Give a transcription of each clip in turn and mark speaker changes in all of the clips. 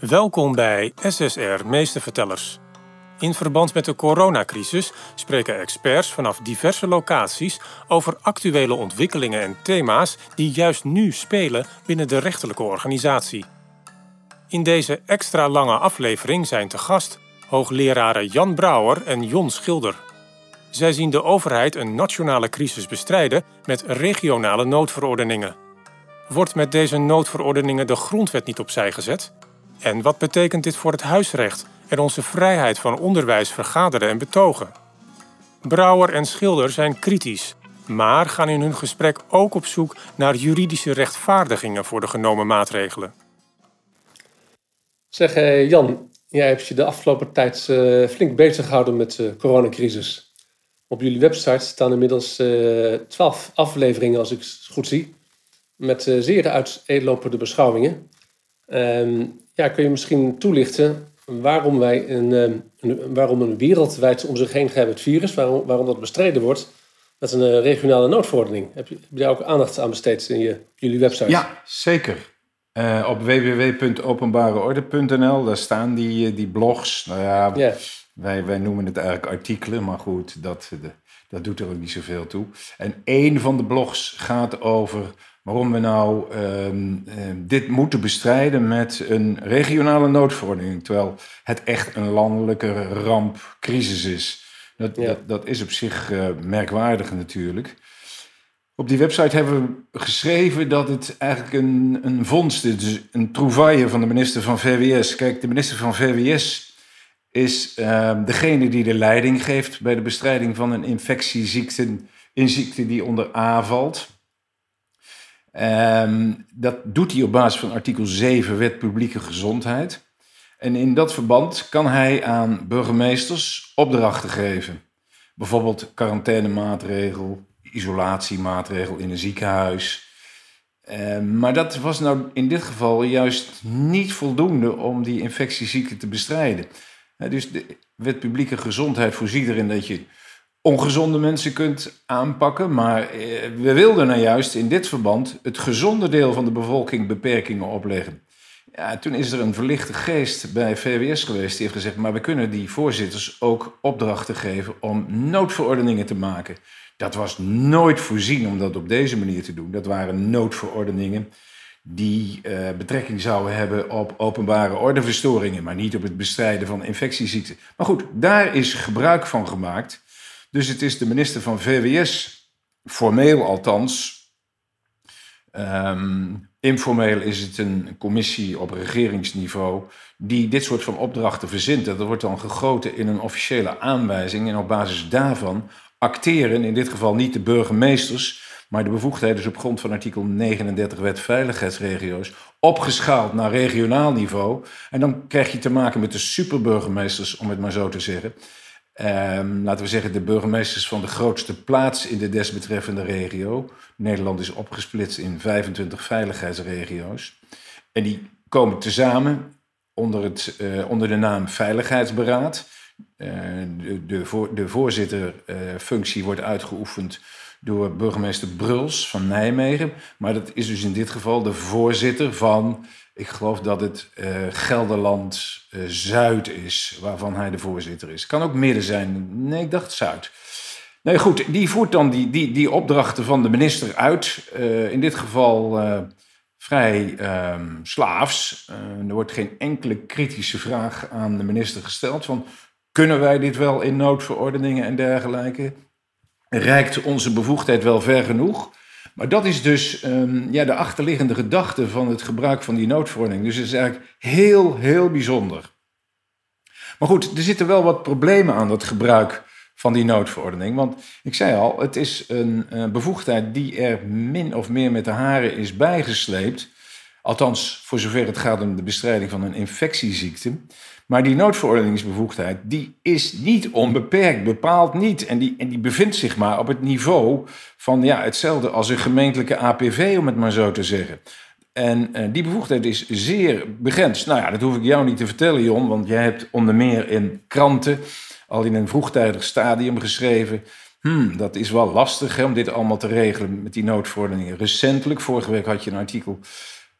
Speaker 1: Welkom bij SSR Meestervertellers. In verband met de coronacrisis spreken experts vanaf diverse locaties over actuele ontwikkelingen en thema's die juist nu spelen binnen de rechterlijke organisatie. In deze extra lange aflevering zijn te gast hoogleraren Jan Brouwer en Jon Schilder. Zij zien de overheid een nationale crisis bestrijden met regionale noodverordeningen. Wordt met deze noodverordeningen de grondwet niet opzij gezet? En wat betekent dit voor het huisrecht en onze vrijheid van onderwijs, vergaderen en betogen? Brouwer en Schilder zijn kritisch, maar gaan in hun gesprek ook op zoek naar juridische rechtvaardigingen voor de genomen maatregelen.
Speaker 2: Zeg eh, Jan, jij hebt je de afgelopen tijd uh, flink bezig gehouden met de coronacrisis. Op jullie website staan inmiddels twaalf afleveringen, als ik het goed zie, met zeer uiteenlopende beschouwingen. Ehm, ja, kun je misschien toelichten waarom wij een, ehm, een, waarom een wereldwijd om zich heen het virus, waarom, waarom dat bestreden wordt met een eh, regionale noodverordening? Heb je, heb je daar ook aandacht aan besteed in je, jullie website?
Speaker 3: Ja, zeker. Uh, op www.openbareorde.nl, daar staan die, eh, die blogs. Nou ja, wij, wij noemen het eigenlijk artikelen, maar goed, dat, dat doet er ook niet zoveel toe. En één van de blogs gaat over waarom we nou ehm, ehm, dit moeten bestrijden met een regionale noodverordening, terwijl het echt een landelijke rampcrisis is. Dat, dat, dat, is op zich uh, merkwaardig natuurlijk. Op die website hebben we geschreven dat het eigenlijk een, een vondst is, dus een trouvaille van de minister van VWS. Kijk, de minister van VWS is uh, degene die de leiding geeft bij de bestrijding van een infectieziekte, een ziekte die onder A valt. Um, dat doet hij op basis van artikel 7 Wet Publieke Gezondheid. En in dat verband kan hij aan burgemeesters opdrachten geven. Bijvoorbeeld quarantainemaatregel, isolatiemaatregel in een ziekenhuis. Um, maar dat was nou in dit geval juist niet voldoende om die infectieziekte te bestrijden. Dus de wet publieke gezondheid voorziet erin dat je ongezonde mensen kunt aanpakken. Maar eh, we wilden nou juist in dit verband het gezonde deel van de bevolking beperkingen opleggen. Ja, toen is er een verlichte geest bij VWS geweest. Die heeft gezegd, maar we kunnen die voorzitters ook opdrachten geven om noodverordeningen te maken. Dat was nooit voorzien om dat op deze manier te doen. Dat waren noodverordeningen die uh, betrekking zouden hebben op openbare ordeverstoringen, maar niet op het bestrijden van infectieziekten. Maar goed, daar is gebruik van gemaakt. Dus het is de minister van VWS, formeel althans. Um, informeel is het een commissie op regeringsniveau die dit soort van opdrachten verzint. Dat wordt dan gegoten in een officiële aanwijzing en op basis daarvan acteren, in dit geval niet de burgemeesters, maar de bevoegdheden is op grond van artikel 39 Wet Veiligheidsregio's opgeschaald naar regionaal niveau. En dan krijg je te maken met de superburgemeesters, om het maar zo te zeggen. Um, laten we zeggen, de burgemeesters van de grootste plaats in de desbetreffende regio. Nederland is opgesplitst in 25 veiligheidsregio's. En die komen tezamen onder, het, uh, onder de naam Veiligheidsberaad. Uh, de, de, voor, de voorzitterfunctie uh, wordt uitgeoefend door burgemeester Bruls van Nijmegen. Maar dat is dus in dit geval de voorzitter van ik geloof dat het uh, Gelderland uh, Zuid is, waarvan hij de voorzitter is. Kan ook midden zijn. Nee, ik dacht Zuid. Nee, goed, die voert dan die, die, die opdrachten van de minister uit. Uh, in dit geval vrij um, slaafs. er wordt geen enkele kritische vraag aan de minister gesteld. Van, kunnen wij dit wel in noodverordeningen en dergelijke? Rijkt onze bevoegdheid wel ver genoeg? Maar dat is dus um, ja, de achterliggende gedachte van het gebruik van die noodverordening. Dus het is eigenlijk heel, heel bijzonder. Maar goed, er zitten wel wat problemen aan dat gebruik van die noodverordening. Want ik zei al, het is een, een bevoegdheid die er min of meer met de haren is bijgesleept. Althans, voor zover het gaat om de bestrijding van een infectieziekte. Maar die noodverordeningsbevoegdheid, die is niet onbeperkt, bepaald niet. En die, en die bevindt zich maar op het niveau van ja, hetzelfde als een gemeentelijke APV, om het maar zo te zeggen. En uh, die bevoegdheid is zeer begrensd. Nou ja, dat hoef ik jou niet te vertellen, Jon, want jij hebt onder meer in kranten al in een vroegtijdig stadium geschreven. Hmm, dat is wel lastig hè, om dit allemaal te regelen met die noodverordeningen. Recentelijk, vorige week had je een artikel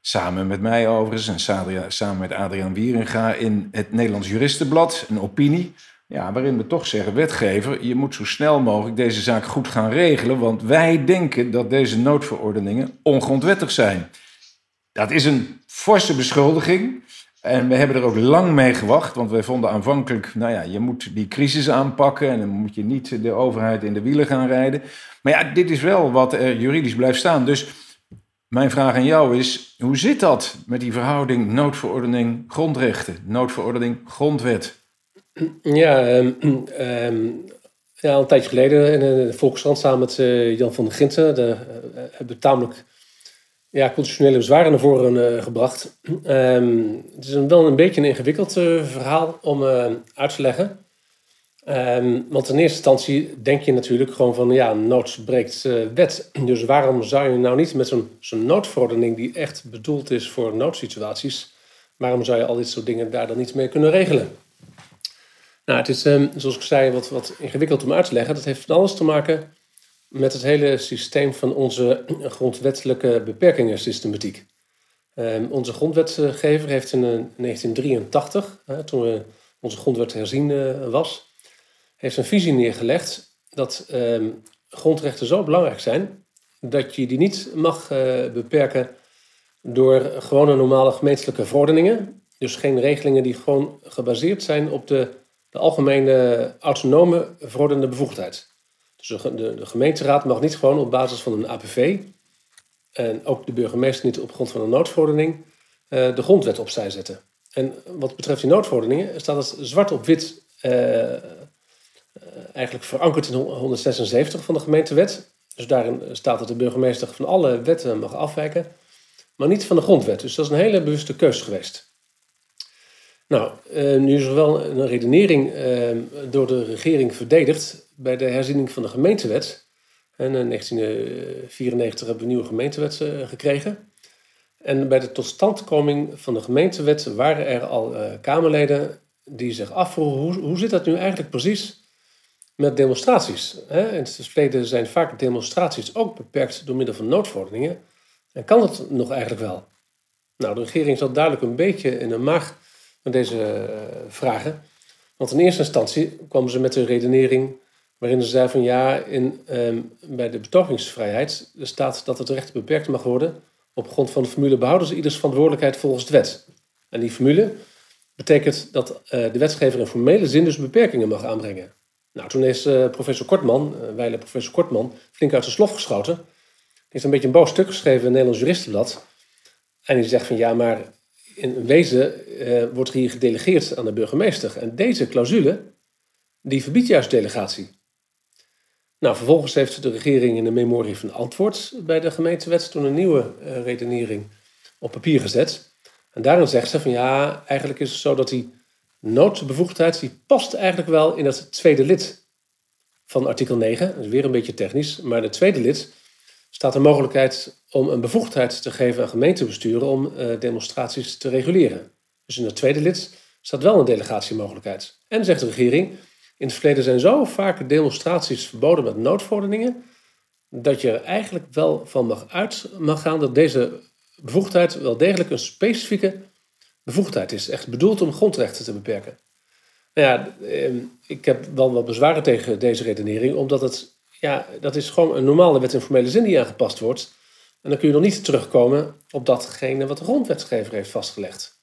Speaker 3: samen met mij overigens en samen met Adriaan Wieringa in het Nederlands Juristenblad, een opinie. Ja, waarin we toch zeggen, wetgever, je moet zo snel mogelijk deze zaak goed gaan regelen, want wij denken dat deze noodverordeningen ongrondwettig zijn. Dat is een forse beschuldiging. En we hebben er ook lang mee gewacht, want wij vonden aanvankelijk, nou ja, je moet die crisis aanpakken en dan moet je niet de overheid in de wielen gaan rijden. Maar ja, dit is wel wat er juridisch blijft staan. Dus mijn vraag aan jou is, hoe zit dat met die verhouding noodverordening grondrechten, noodverordening grondwet?
Speaker 2: Ja, um, ja, een tijdje geleden in de Volkskrant samen met uh, Jan van der Ginten de, uh, hebben tamelijk ja, constitutionele bezwaren naar voren uh, gebracht. Um, het is een, wel een beetje een ingewikkeld verhaal om uit te leggen. Um, want in eerste instantie denk je natuurlijk gewoon van ja, nood breekt wet. Dus waarom zou je nou niet met zo'n zo'n noodverordening die echt bedoeld is voor noodsituaties, waarom zou je al dit soort dingen daar dan niet mee kunnen regelen? Nou, het is, um, zoals ik zei, wat, wat ingewikkeld om uit te leggen. Dat heeft van alles te maken met het hele systeem van onze grondwettelijke beperkingensystematiek. Um, onze grondwetgever heeft in 1983, uh, toen we onze grondwet herzien uh, was, heeft een visie neergelegd dat um, grondrechten zo belangrijk zijn dat je die niet mag uh, beperken door gewone normale gemeentelijke verordeningen. Dus geen regelingen die gewoon gebaseerd zijn op de de algemene autonome verordenende bevoegdheid. Dus de, de, gemeenteraad mag niet gewoon op basis van een APV en ook de burgemeester niet op grond van een noodverordening uh, de grondwet opzij zetten. En wat betreft die noodverordeningen staat het zwart op wit uh, eigenlijk verankerd in 176 van de gemeentewet. Dus daarin staat dat de burgemeester van alle wetten mag afwijken, maar niet van de grondwet. Dus dat is een hele bewuste keuze geweest. Nou, uh, nu is er wel een redenering uh, door de regering verdedigd bij de herziening van de gemeentewet. En in 1994 hebben we een nieuwe gemeentewet uh, gekregen. En bij de totstandkoming van de gemeentewet waren er al Kamerleden die zich afvroegen: hoe, hoe zit dat nu eigenlijk precies met demonstraties? Hè? In het verleden zijn vaak demonstraties ook beperkt door middel van noodverordeningen. En kan dat nog eigenlijk wel? Nou, de regering zat duidelijk een beetje in een maag met deze eh, vragen. Want in eerste instantie kwamen ze met een redenering waarin ze zeiden van ja, in, ehm, bij de betogingsvrijheid staat dat het recht beperkt mag worden. Op grond van de formule behouden ze ieders verantwoordelijkheid volgens de wet. En die formule betekent dat uh, de wetgever in formele zin dus beperkingen mag aanbrengen. Nou, toen is uh, professor Kortman, uh, wijle professor Kortman, flink uit de slof geschoten. Die heeft een beetje een boos stuk geschreven in het Nederlands Juristenblad. En die zegt van ja, maar in wezen uh, wordt hier gedelegeerd aan de burgemeester. En deze clausule, die verbiedt juist delegatie. Nou, vervolgens heeft de regering in de memorie van antwoord bij de gemeentewet toen een nieuwe redenering op papier gezet. En daarin zegt ze van ja, eigenlijk is het zo dat die noodbevoegdheid, die past eigenlijk wel in het tweede lid van artikel 9. Dat is weer een beetje technisch, maar de tweede lid staat de mogelijkheid om een bevoegdheid te geven aan gemeentebesturen om uh, demonstraties te reguleren. Dus in het tweede lid staat wel een delegatiemogelijkheid. En zegt de regering, in het verleden zijn zo vaak demonstraties verboden met noodverordeningen, dat je er eigenlijk wel van mag uit mag gaan dat deze bevoegdheid wel degelijk een specifieke bevoegdheid is. Echt bedoeld om grondrechten te beperken. Nou ja, ehm, ik heb wel wat bezwaren tegen deze redenering, omdat het ja, dat is gewoon een normale wet in formele zin die aangepast wordt. En dan kun je nog niet terugkomen op datgene wat de grondwetgever heeft vastgelegd.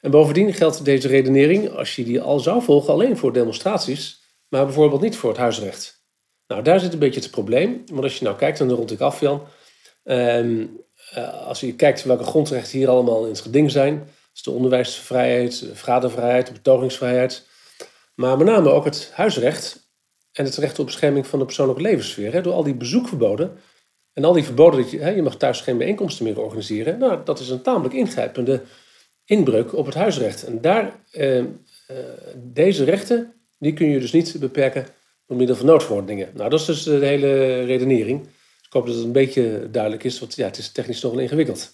Speaker 2: En bovendien geldt deze redenering, als je die al zou volgen, alleen voor demonstraties, maar bijvoorbeeld niet voor het huisrecht. Nou, daar zit een beetje het probleem. Want als je nou kijkt, en dan rond ik af, Jan. Ehm, uh, als je kijkt welke grondrechten hier allemaal in het geding zijn, is de onderwijsvrijheid, de vergadervrijheid, de betogingsvrijheid, maar met name ook het huisrecht en het recht op bescherming van de persoonlijke levenssfeer. Hè, door al die bezoekverboden. En al die verboden dat je, hè, je mag thuis geen bijeenkomsten meer organiseren. Nou, dat is een tamelijk ingrijpende inbreuk op het huisrecht. En daar, eh, eh, deze rechten, die kun je dus niet beperken door middel van noodverordeningen. Nou, dat is dus de hele redenering. ik hoop dat het een beetje duidelijk is, want ja, het is technisch nogal ingewikkeld.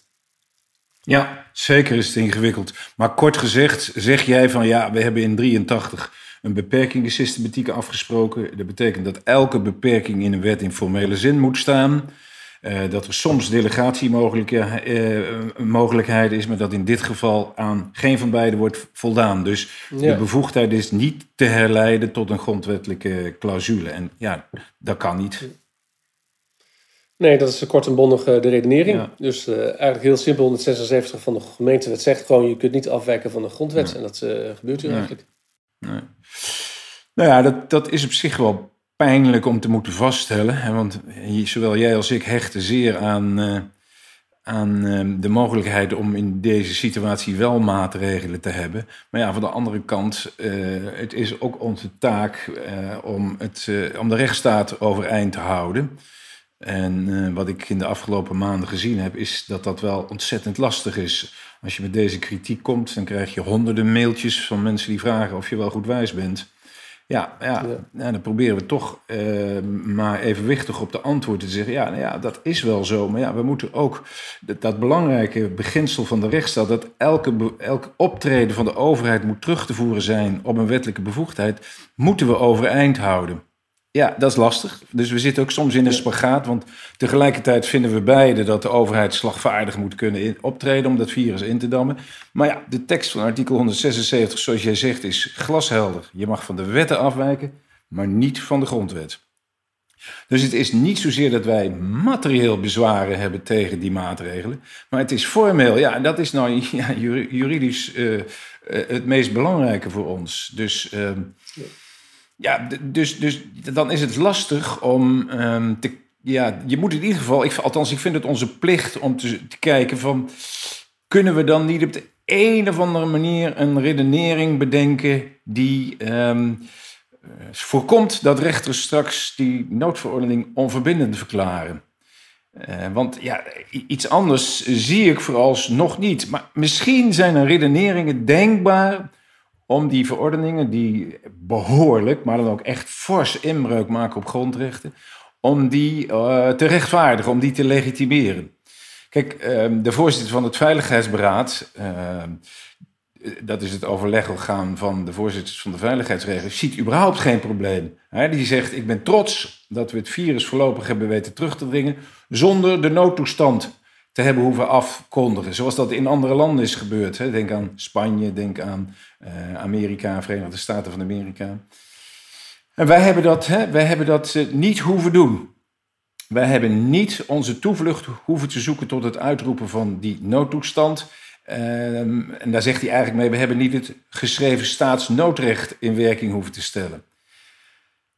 Speaker 3: Ja, zeker is het ingewikkeld. Maar kort gezegd zeg jij van ja, we hebben in 83 een beperkingensystematiek afgesproken. Dat betekent dat elke beperking in een wet in formele zin moet staan. dat er soms delegatiemogelijkheid is, maar dat in dit geval aan geen van beide wordt voldaan. Dus de bevoegdheid is niet te herleiden tot een grondwettelijke clausule. En ja, dat kan niet.
Speaker 2: Nee, dat is kort en bondig de redenering. Dus eigenlijk heel simpel, 176 van de gemeentewet zegt gewoon... je kunt niet afwijken van de grondwet. En dat gebeurt hier eigenlijk.
Speaker 3: Nee. Nou ja, dat, dat is op zich wel pijnlijk om te moeten vaststellen. Hè, want zowel jij als ik hechten zeer aan, uh, aan de mogelijkheid om in deze situatie wel maatregelen te hebben. Maar ja, van de andere kant, het is ook onze taak om, het, om de rechtsstaat overeind te houden. En wat ik in de afgelopen maanden gezien heb, is dat dat wel ontzettend lastig is. Als je met deze kritiek komt, dan krijg je honderden mailtjes van mensen die vragen of je wel goed wijs bent. Ja, ja, ja. dan proberen we toch uh, maar evenwichtig op de antwoorden te zeggen. Ja, nou ja, dat is wel zo. Maar ja, we moeten ook dat, dat belangrijke beginsel van de rechtsstaat... dat elke, elk optreden van de overheid moet terug te voeren zijn op een wettelijke bevoegdheid... moeten we overeind houden. Ja, dat is lastig. Dus we zitten ook soms in een spagaat. Want tegelijkertijd vinden we beide dat de overheid slagvaardig moet kunnen optreden om dat virus in te dammen. Maar ja, de tekst van artikel 176, zoals jij zegt, is glashelder. Je mag van de wetten afwijken, maar niet van de grondwet. Dus het is niet zozeer dat wij materieel bezwaren hebben tegen die maatregelen, maar het is formeel. Ja, dat is nou ja, juridisch uh, het meest belangrijke voor ons. Dus. Uh, ja, dus, dus dan is het lastig om um, te. Ja, je moet in ieder geval, ik, althans, ik vind het onze plicht om te, kijken van. Kunnen we dan niet op de een of andere manier een redenering bedenken die um, voorkomt dat rechters straks die noodverordening onverbindend verklaren? Uh, want ja, iets anders zie ik vooralsnog niet. Maar misschien zijn er redeneringen denkbaar om die verordeningen, die behoorlijk, maar dan ook echt fors inbreuk maken op grondrechten, om die uh, te rechtvaardigen, om die te legitimeren. Kijk, uh, de voorzitter van het Veiligheidsberaad, uh, dat is het overlegorgaan van de voorzitters van de veiligheidsregels, ziet überhaupt geen probleem. He, die zegt, ik ben trots dat we het virus voorlopig hebben weten terug te dringen zonder de noodtoestand te hebben hoeven afkondigen. Zoals dat in andere landen is gebeurd. Hè. Denk aan Spanje, denk aan uh, Amerika, Verenigde Staten van Amerika. En wij hebben dat, hè, wij hebben dat uh, niet hoeven doen. Wij hebben niet onze toevlucht hoeven te zoeken tot het uitroepen van die noodtoestand. Uh, en daar zegt hij eigenlijk mee: we hebben niet het geschreven staatsnoodrecht in werking hoeven te stellen.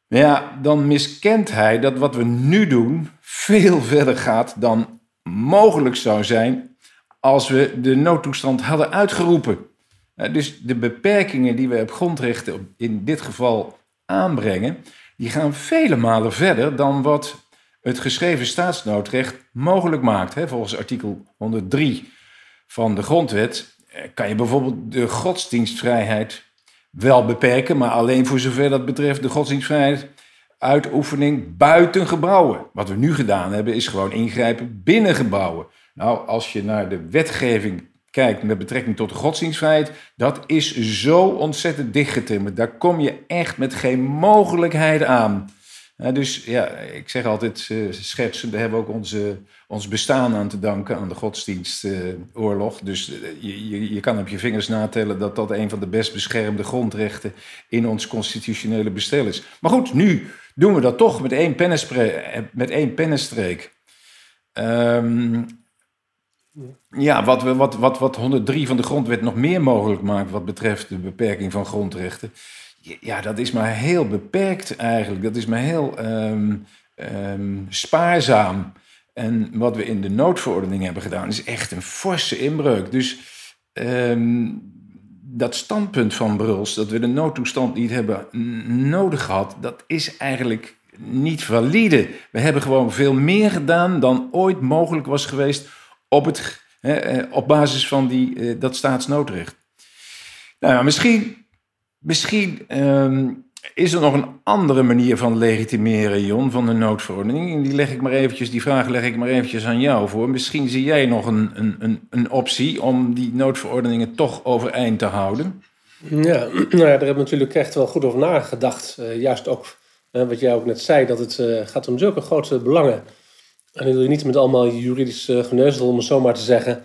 Speaker 3: Ja, dan miskent hij dat wat we nu doen veel verder gaat dan mogelijk zou zijn als we de noodtoestand hadden uitgeroepen. Dus de beperkingen die we op grondrechten in dit geval aanbrengen, die gaan vele malen verder dan wat het geschreven staatsnoodrecht mogelijk maakt. Volgens artikel 103 van de grondwet eh, kan je bijvoorbeeld de godsdienstvrijheid wel beperken, maar alleen voor zover dat betreft de godsdienstvrijheid uitoefening buiten gebouwen. Wat we nu gedaan hebben, is gewoon ingrijpen binnen gebouwen. Nou, als je naar de wetgeving kijkt met betrekking tot de godsdienstvrijheid, dat is zo ontzettend dichtgetimmerd. Daar kom je echt met geen mogelijkheid aan. dus ja, ik zeg altijd uh, hebben ook onze, ons bestaan aan te danken aan de godsdienstoorlog. dus uh, je, je kan op je vingers natellen dat dat een van de best beschermde grondrechten in ons constitutionele bestel is. Maar goed, nu doen we dat toch met één, met één pennenstreek. Um, ja, wat, wat, wat, wat 103 van de grondwet nog meer mogelijk maakt wat betreft de beperking van grondrechten. Ja, dat is maar heel beperkt eigenlijk. Dat is maar heel um, um, spaarzaam. En wat we in de noodverordening hebben gedaan, is echt een forse inbreuk. Dus dat standpunt van Bruls, dat we de noodtoestand niet hebben nodig gehad, dat is eigenlijk niet valide. We hebben gewoon veel meer gedaan dan ooit mogelijk was geweest op, het, eh, op basis van die, eh, dat staatsnoodrecht. Nou, misschien, misschien ehm, is er nog een andere manier van legitimeren, Jon, van de noodverordening. En die, leg ik maar eventjes, die vraag leg ik maar eventjes aan jou voor. Misschien zie jij nog een, een, een, optie om die noodverordeningen toch overeind te houden.
Speaker 2: Ja, nou ja, daar hebben we natuurlijk echt wel goed over nagedacht. Uh, juist ook wat jij ook net zei, dat het uh, gaat om zulke grote belangen En dan wil je niet met allemaal juridisch geneuzel, om het zo maar te zeggen,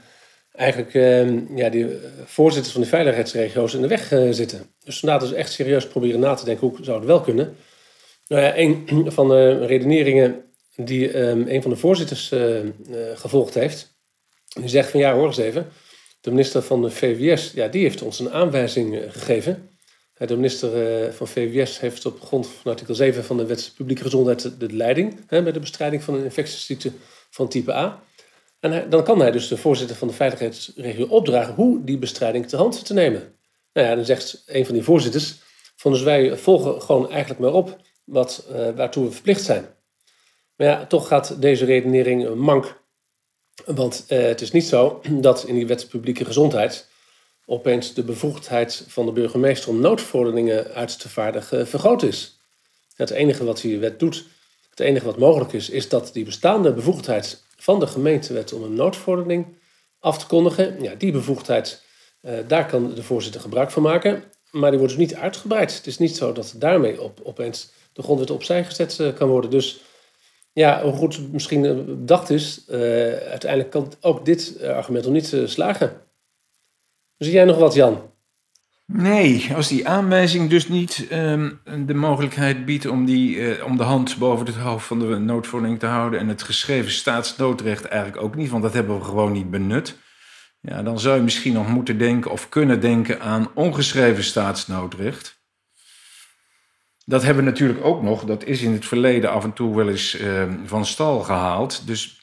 Speaker 2: eigenlijk uh, ja, die voorzitters van die veiligheidsregio's in de weg uh, zitten. Dus vandaar dat ze echt serieus proberen na te denken hoe zou het wel kunnen. Nou ja, een van de redeneringen die um, een van de voorzitters gevolgd heeft, die zegt van ja, hoor eens even, de minister van de VWS, ja, die heeft ons een aanwijzing gegeven. De minister van VWS heeft op grond van artikel 7 van de Wet Publieke Gezondheid de leiding bij de bestrijding van een infectieziekte van type A. En dan kan hij dus de voorzitter van de veiligheidsregio opdragen hoe die bestrijding te hand te nemen. Nou ja, dan zegt een van die voorzitters van dus wij volgen gewoon eigenlijk maar op wat, uh, waartoe we verplicht zijn. Maar ja, toch gaat deze redenering mank. Want uh, het is niet zo dat in die wet publieke gezondheid opeens de bevoegdheid van de burgemeester om noodverordeningen uit te vaardigen vergroot is. Het enige wat die wet doet, het enige wat mogelijk is, is dat die bestaande bevoegdheid van de gemeentewet om een noodverordening af te kondigen, ja, die bevoegdheid, uh, daar kan de voorzitter gebruik van maken. Maar die wordt dus niet uitgebreid. Het is niet zo dat daarmee op, opeens de grondwet opzij gezet uh, kan worden. Dus ja, hoe goed het misschien bedacht is, uiteindelijk kan ook dit argument nog niet slagen. Zie jij nog wat, Jan?
Speaker 3: Nee, als die aanwijzing dus niet ehm, de mogelijkheid biedt om, die, uh, om de hand boven het hoofd van de noodverordening te houden en het geschreven staatsnoodrecht eigenlijk ook niet, want dat hebben we gewoon niet benut. Ja, dan zou je misschien nog moeten denken of kunnen denken aan ongeschreven staatsnoodrecht. Dat hebben we natuurlijk ook nog. Dat is in het verleden af en toe wel eens uh, van stal gehaald. Dus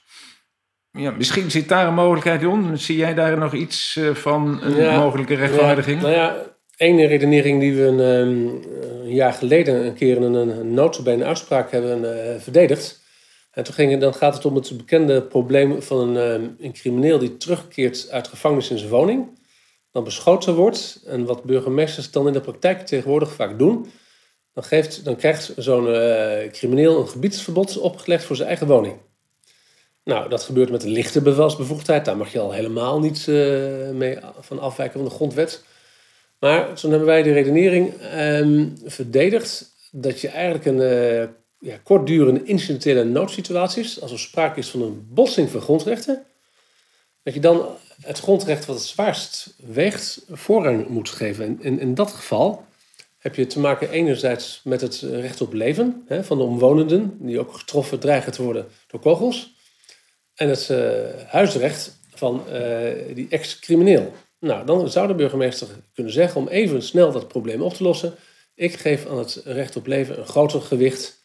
Speaker 3: ja, misschien zit daar een mogelijkheid in. Zie jij daar nog iets uh, van een mogelijke rechtvaardiging?
Speaker 2: Ja, nou ja, Eén redenering die we een, ehm, een jaar geleden een keer in een, noodbene uitspraak hebben uh, verdedigd. En toen ging, dan gaat het om het bekende probleem van een, ehm, een crimineel die terugkeert uit gevangenis in zijn woning. Dan beschoten wordt. En wat burgemeesters dan in de praktijk tegenwoordig vaak doen. Dan, geeft, dan krijgt zo'n uh, crimineel een gebiedsverbod opgelegd voor zijn eigen woning. Nou, dat gebeurt met een lichte bevelsbevoegdheid. Daar mag je al helemaal niet uh, mee van afwijken van de grondwet. Maar toen hebben wij de redenering um, verdedigd dat je eigenlijk een uh, ja, kortdurende incidentele noodsituatie is, als er sprake is van een botsing van grondrechten, dat je dan het grondrecht wat het zwaarst weegt voorrang moet geven. En in, in dat geval heb je te maken enerzijds met het recht op leven hè, van de omwonenden, die ook getroffen dreigen te worden door kogels, en het uh, huisrecht van uh, die ex-crimineel. Nou, dan zou de burgemeester kunnen zeggen om even snel dat probleem op te lossen. Ik geef aan het recht op leven een groter gewicht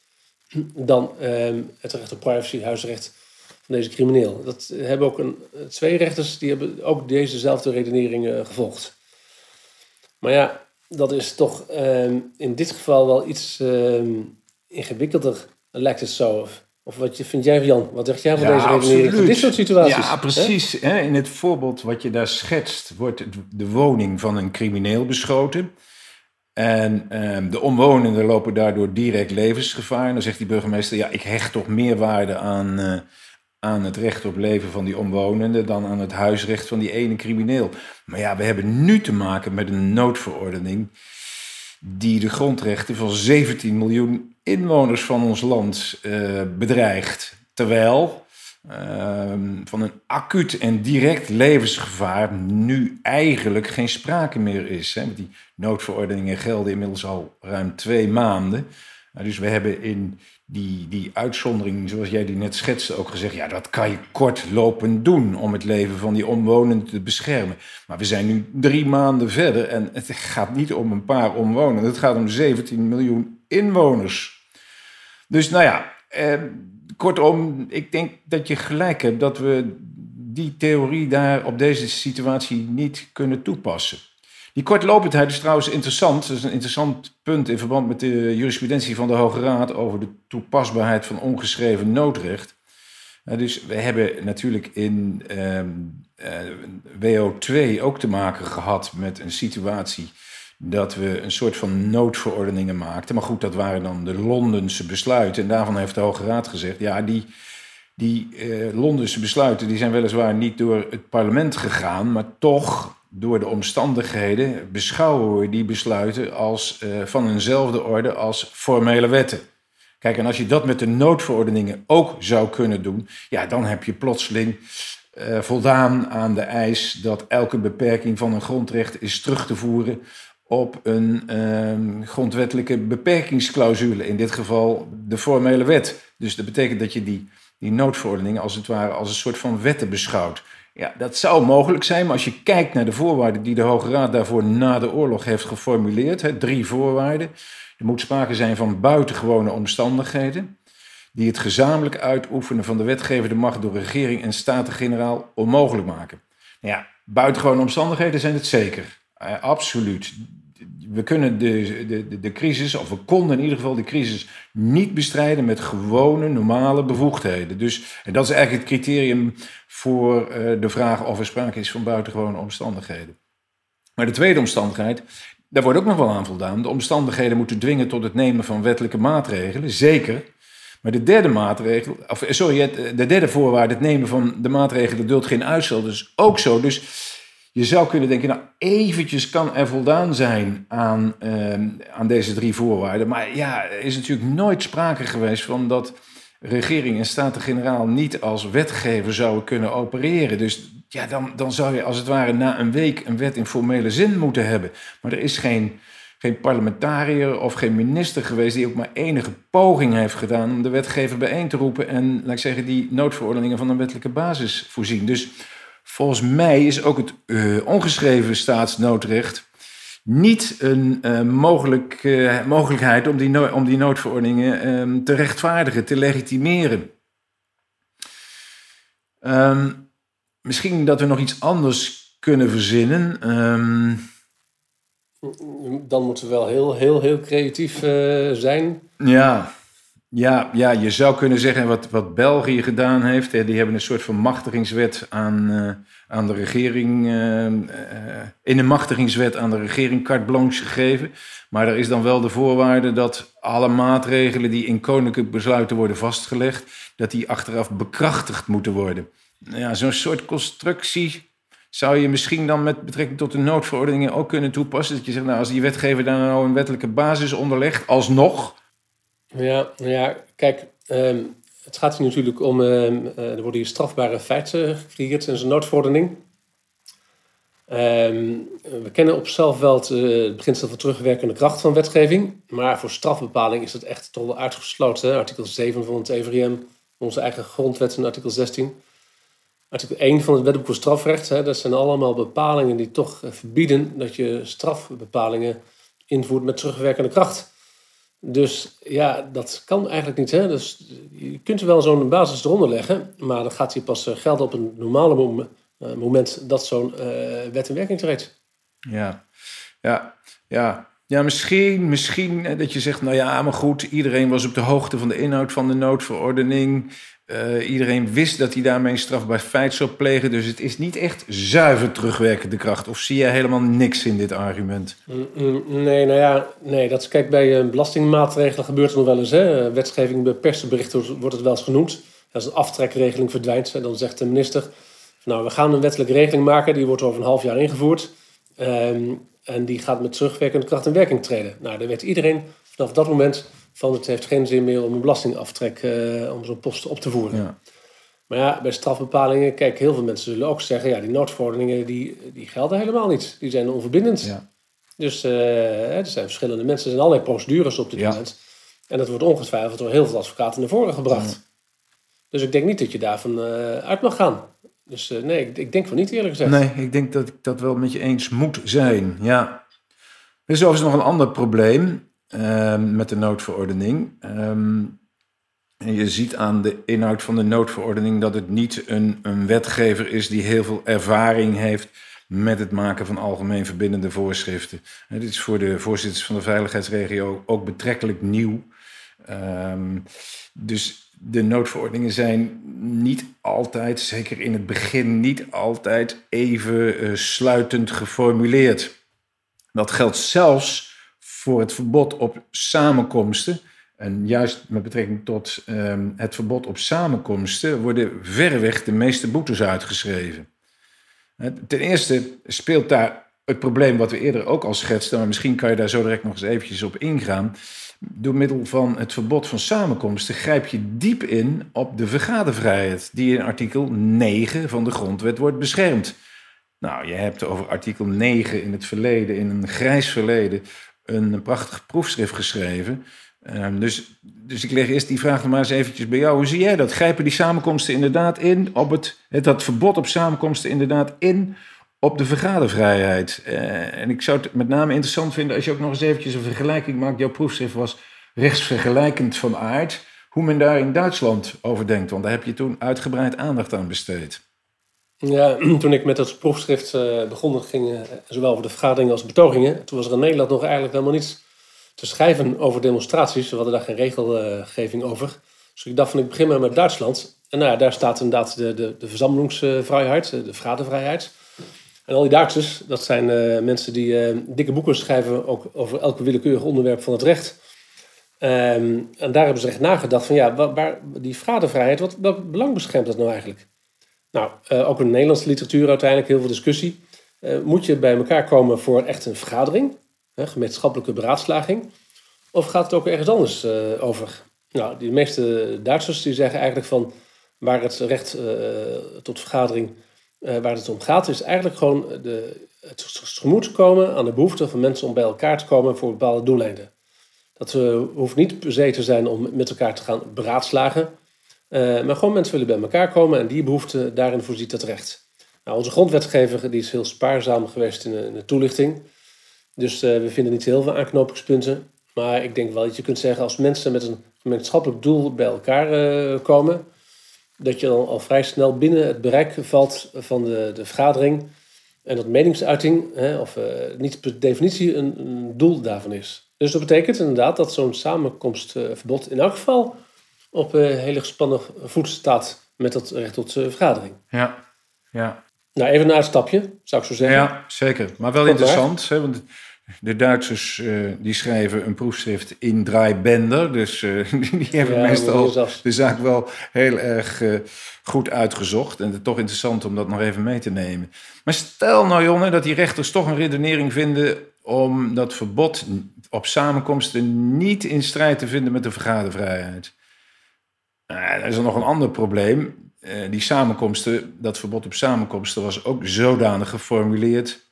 Speaker 2: dan ehm, het recht op privacy, huisrecht van deze crimineel. Dat hebben ook een, twee rechters, die hebben ook dezezelfde redenering uh, gevolgd. Maar ja, dat is toch ehm, in dit geval wel iets ehm, ingewikkelder, lijkt het zo. Of wat vind jij, Jan? Wat zeg jij van deze redenering in dit soort situaties?
Speaker 3: Ja, precies. Hè? In het voorbeeld wat je daar schetst, wordt de woning van een crimineel beschoten. En ehm, de omwonenden lopen daardoor direct levensgevaar. En dan zegt die burgemeester, ja, ik hecht toch meer waarde aan, uh, aan het recht op leven van die omwonenden dan aan het huisrecht van die ene crimineel. Maar ja, we hebben nu te maken met een noodverordening die de grondrechten van 17 miljoen inwoners van ons land uh, bedreigt. Terwijl uh, van een acuut en direct levensgevaar nu eigenlijk geen sprake meer is. Hè. Die noodverordeningen gelden inmiddels al ruim twee maanden. Uh, dus we hebben in die, die uitzondering, zoals jij die net schetste, ook gezegd... ja, dat kan je kortlopend doen om het leven van die omwonenden te beschermen. Maar we zijn nu drie maanden verder en het gaat niet om een paar omwonenden. Het gaat om 17 miljoen inwoners. Dus nou ja, eh, kortom, ik denk dat je gelijk hebt dat we die theorie daar op deze situatie niet kunnen toepassen. Die kortlopendheid is trouwens interessant. Dat is een interessant punt in verband met de jurisprudentie van de Hoge Raad over de toepasbaarheid van ongeschreven noodrecht. dus we hebben natuurlijk in ehm, eh, WO2 ook te maken gehad met een situatie dat we een soort van noodverordeningen maakten. Maar goed, dat waren dan de Londense besluiten. En daarvan heeft de Hoge Raad gezegd, ja, die, die eh, Londense besluiten die zijn weliswaar niet door het parlement gegaan, maar toch door de omstandigheden beschouwen we die besluiten als uh, van eenzelfde orde als formele wetten. Kijk, en als je dat met de noodverordeningen ook zou kunnen doen, ja, dan heb je plotseling uh, voldaan aan de eis dat elke beperking van een grondrecht is terug te voeren op een uh, grondwettelijke beperkingsclausule. In dit geval de formele wet. Dus dat betekent dat je die, die noodverordeningen als het ware als een soort van wetten beschouwt. Ja, dat zou mogelijk zijn, maar als je kijkt naar de voorwaarden die de Hoge Raad daarvoor na de oorlog heeft geformuleerd, hè, drie voorwaarden. Er moet sprake zijn van buitengewone omstandigheden, die het gezamenlijk uitoefenen van de wetgevende macht door regering en staten-generaal onmogelijk maken. Nou ja, buitengewone omstandigheden zijn het zeker. Uh, absoluut we kunnen de, de, de crisis, of we konden in ieder geval de crisis niet bestrijden met gewone, normale bevoegdheden. Dus en dat is eigenlijk het criterium voor uh, de vraag of er sprake is van buitengewone omstandigheden. Maar de tweede omstandigheid, daar wordt ook nog wel aan voldaan. De omstandigheden moeten dwingen tot het nemen van wettelijke maatregelen, zeker. Maar de derde maatregel, of sorry, de derde voorwaarde, het nemen van de maatregelen duldt geen uitstel, dus ook zo. Dus je zou kunnen denken, nou eventjes kan er voldaan zijn aan, ehm, aan deze drie voorwaarden. Maar ja, er is natuurlijk nooit sprake geweest van dat regering en Staten-Generaal niet als wetgever zouden kunnen opereren. Dus ja, dan, dan zou je als het ware na een week een wet in formele zin moeten hebben. Maar er is geen, geen parlementariër of geen minister geweest die ook maar enige poging heeft gedaan om de wetgever bijeen te roepen en, laat ik zeggen, die noodverordeningen van een wettelijke basis voorzien. Dus Volgens mij is ook het uh, ongeschreven staatsnoodrecht niet een uh, mogelijk, uh, mogelijkheid om die, no om die noodverordeningen um, te rechtvaardigen, te legitimeren. Um, misschien dat we nog iets anders kunnen verzinnen. Um,
Speaker 2: Dan moeten we wel heel, heel, heel creatief zijn.
Speaker 3: Ja. Ja, ja, je zou kunnen zeggen wat, wat België gedaan heeft. Die hebben een soort van machtigingswet aan, uh, aan de regering. Uh, uh, in de machtigingswet aan de regering carte blanche gegeven. Maar er is dan wel de voorwaarde dat alle maatregelen die in koninklijke besluiten worden vastgelegd, dat die achteraf bekrachtigd moeten worden. Ja, zo'n soort constructie zou je misschien dan met betrekking tot de noodverordeningen ook kunnen toepassen. Dat je zegt, nou, als die wetgever daar nou een wettelijke basis onderlegt, alsnog
Speaker 2: ja, ja kijk, ehm, het gaat hier natuurlijk om, ehm, eh, er worden hier strafbare feiten gecreëerd in zijn noodverordening. Ehm, we kennen op zichzelf wel het, uh, beginsel van terugwerkende kracht van wetgeving, maar voor strafbepaling is het echt wel uitgesloten. Artikel 7 van het EVRM, onze eigen grondwet in artikel 16. Artikel 1 van het wetboek voor strafrecht, hè, dat zijn allemaal bepalingen die toch eh, verbieden dat je strafbepalingen invoert met terugwerkende kracht. Dus ja, dat kan eigenlijk niet. Hè? Dus je kunt er wel zo'n basis eronder leggen, maar dat gaat hier pas eh, gelden op een normale eh, moment dat zo'n uh, wet in werking treedt.
Speaker 3: Ja, ja, ja. Ja, misschien, misschien dat je zegt, nou ja, maar goed, iedereen was op de hoogte van de inhoud van de noodverordening. Uh, iedereen wist dat hij daarmee een strafbaar feit zou plegen. Dus het is niet echt zuiver terugwerkende kracht. Of zie je helemaal niks in dit argument?
Speaker 2: Mm, mm, nee, nou ja, nee, dat kijk, bij uh, belastingmaatregelen gebeurt het nog wel eens. Hè? Wetgeving bij persberichten wordt het wel eens genoemd. Als een aftrekregeling verdwijnt, dan zegt de minister... nou, we gaan een wettelijke regeling maken, die wordt over een half jaar ingevoerd. Um, en die gaat met terugwerkende kracht in werking treden. Nou, dan weet iedereen vanaf dat moment van het heeft geen zin meer om een belastingaftrek, uh, om zo'n post op te voeren. Ja. Maar ja, bij strafbepalingen, kijk, heel veel mensen zullen ook zeggen, ja, die noodverordeningen die, die gelden helemaal niet. Die zijn onverbindend. Ja. Dus uh, er zijn verschillende mensen, er zijn allerlei procedures op dit ja. moment. En dat wordt ongetwijfeld door heel veel advocaten naar voren gebracht. Dus ik denk niet dat je daarvan uh, uit mag gaan. Dus nee, ik, ik, denk van niet eerlijk gezegd.
Speaker 3: Nee, ik denk dat ik dat wel met je eens moet zijn, ja. Er is overigens nog een ander probleem. Ehm, met de noodverordening. Ehm, en je ziet aan de inhoud van de noodverordening dat het niet een, een wetgever is die heel veel ervaring heeft met het maken van algemeen verbindende voorschriften. dit is voor de voorzitters van de veiligheidsregio ook betrekkelijk nieuw. Ehm, dus de noodverordeningen zijn niet altijd, zeker in het begin, niet altijd even uh, sluitend geformuleerd. Dat geldt zelfs voor het verbod op samenkomsten. En juist met betrekking tot um, het verbod op samenkomsten worden verreweg de meeste boetes uitgeschreven. Ten eerste speelt daar het probleem wat we eerder ook al schetsten, maar misschien kan je daar zo direct nog eens eventjes op ingaan. Door middel van het verbod van samenkomsten grijp je diep in op de vergadervrijheid, die in artikel 9 van de grondwet wordt beschermd. Nou, je hebt over artikel 9 in het verleden, in een grijs verleden, een prachtig proefschrift geschreven. Ehm, dus, dus ik leg eerst die vraag nog maar eens eventjes bij jou. Hoe zie jij dat? Grijpen die samenkomsten inderdaad in op het, het dat verbod op samenkomsten inderdaad in op de vergadervrijheid? Uh, en ik zou het met name interessant vinden als je ook nog eens eventjes een vergelijking maakt. Jouw proefschrift was rechtsvergelijkend van aard. Hoe men daar in Duitsland over denkt, want daar heb je toen uitgebreid aandacht aan besteed.
Speaker 2: Ja, toen ik met dat proefschrift uh, begon, ging uh, zowel over de vergaderingen als betogingen. Toen was er in Nederland nog eigenlijk helemaal niets te schrijven over demonstraties. We hadden daar geen regelgeving over. Dus ik dacht van ik begin maar met Duitsland. En nou ja, daar staat inderdaad de, de, de verzamelingsvrijheid, de vergadervrijheid. En al die Duitsers, dat zijn mensen die dikke boeken schrijven ook over elke willekeurig onderwerp van het recht. Um, en daar hebben ze echt nagedacht van ja, waar, die vergadervrijheid, wat, welk belang beschermt dat nou eigenlijk? Nou, uh, ook in de Nederlandse literatuur uiteindelijk heel veel discussie. moet je bij elkaar komen voor echt een vergadering? gemeenschappelijke beraadslaging? Of gaat het ook ergens anders uh, over? Nou, de meeste Duitsers die zeggen eigenlijk van waar het recht tot vergadering, waar het om gaat, is eigenlijk gewoon de, het tegemoet komen aan de behoefte van mensen om bij elkaar te komen voor bepaalde doeleinden. Dat hoeft niet per se te zijn om met elkaar te gaan beraadslagen, maar gewoon mensen willen bij elkaar komen en die behoefte, daarin voorziet het recht. Nou, onze grondwetgever die is heel spaarzaam geweest in de, in de toelichting. Dus uh, we vinden niet heel veel aanknopingspunten. Maar ik denk wel dat je kunt zeggen, als mensen met een gemeenschappelijk doel bij elkaar uh, komen, dat je dan al vrij snel binnen het bereik valt van de, de vergadering. En dat meningsuiting, hè, of niet per definitie een, een, doel daarvan is. Dus dat betekent inderdaad dat zo'n samenkomstverbod in elk geval op hele gespannen voet staat met dat recht tot vergadering.
Speaker 3: Ja, ja.
Speaker 2: Nou, even een uitstapje, zou ik zo zeggen.
Speaker 3: Ja, zeker. Maar wel interessant, hè, want de Duitsers uh, die schrijven een proefschrift in draaibender. Dus uh, die hebben ja, meestal de zaak wel heel erg uh, goed uitgezocht. En het is toch interessant om dat nog even mee te nemen. Maar stel nou, Jonne, dat die rechters toch een redenering vinden om dat verbod op samenkomsten niet in strijd te vinden met de vergadervrijheid. Nou, er is nog een ander probleem. die samenkomsten, dat verbod op samenkomsten was ook zodanig geformuleerd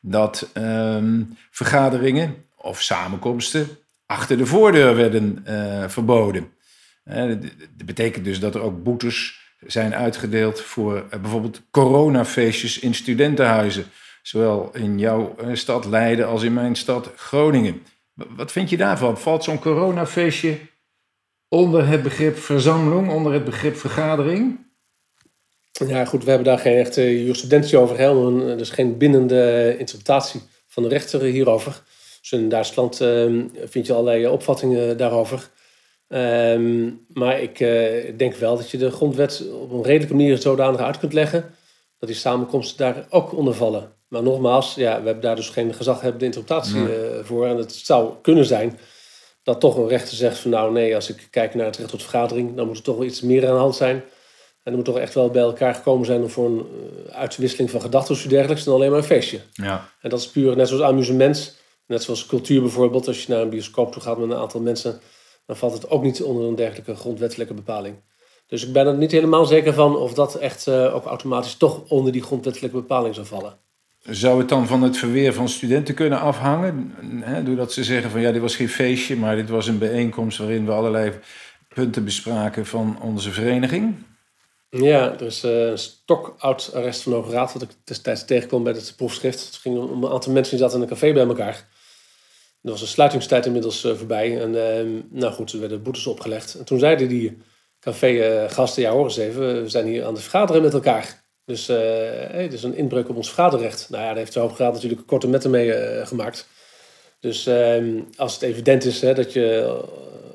Speaker 3: dat um, vergaderingen of samenkomsten achter de voordeur werden uh, verboden. Dat betekent dus dat er ook boetes zijn uitgedeeld voor bijvoorbeeld coronafeestjes in studentenhuizen. Zowel in jouw stad Leiden als in mijn stad Groningen. Wat vind je daarvan? Valt zo'n coronafeestje onder het begrip verzameling, onder het begrip vergadering?
Speaker 2: Ja, goed, we hebben daar geen echte jurisprudentie over. Hè? Dus geen bindende interpretatie van de rechter hierover. Dus in Duitsland uh, vind je allerlei opvattingen daarover. Um, maar ik uh, denk wel dat je de grondwet op een redelijke manier zodanig uit kunt leggen dat die samenkomsten daar ook onder vallen. Maar nogmaals, ja, we hebben daar dus geen gezaghebbende interpretatie nee. uh, voor. En het zou kunnen zijn dat toch een rechter zegt van nou nee, als ik kijk naar het recht tot vergadering, dan moet er toch wel iets meer aan de hand zijn en er moet toch echt wel bij elkaar gekomen zijn om voor een uh, uitwisseling van gedachten of dergelijks dan alleen maar een feestje.
Speaker 3: Ja.
Speaker 2: En dat is puur net zoals amusement, net zoals cultuur bijvoorbeeld. Als je naar een bioscoop toe gaat met een aantal mensen, dan valt het ook niet onder een dergelijke grondwettelijke bepaling. Dus ik ben er niet helemaal zeker van of dat echt uh, ook automatisch toch onder die grondwettelijke bepaling zou vallen.
Speaker 3: Zou het dan van het verweer van studenten kunnen afhangen? Doordat ze zeggen van ja, dit was geen feestje, maar dit was een bijeenkomst waarin we allerlei punten bespraken van onze vereniging?
Speaker 2: Ja, er is uh, een stokoud arrest van Hoge wat ik destijds tegenkwam bij het proefschrift. Het ging om een aantal mensen die zaten in een café bij elkaar. Er was een sluitingstijd inmiddels uh, voorbij. En uh, nou goed, er werden boetes opgelegd. En toen zeiden die café-gasten, ja hoor eens even, we zijn hier aan het vergaderen met elkaar. Dus hey, het is een inbreuk op ons vergaderrecht. Nou ja, daar heeft de Hoge Raad natuurlijk korte metten mee gemaakt. Dus ehm, als het evident is hè, dat je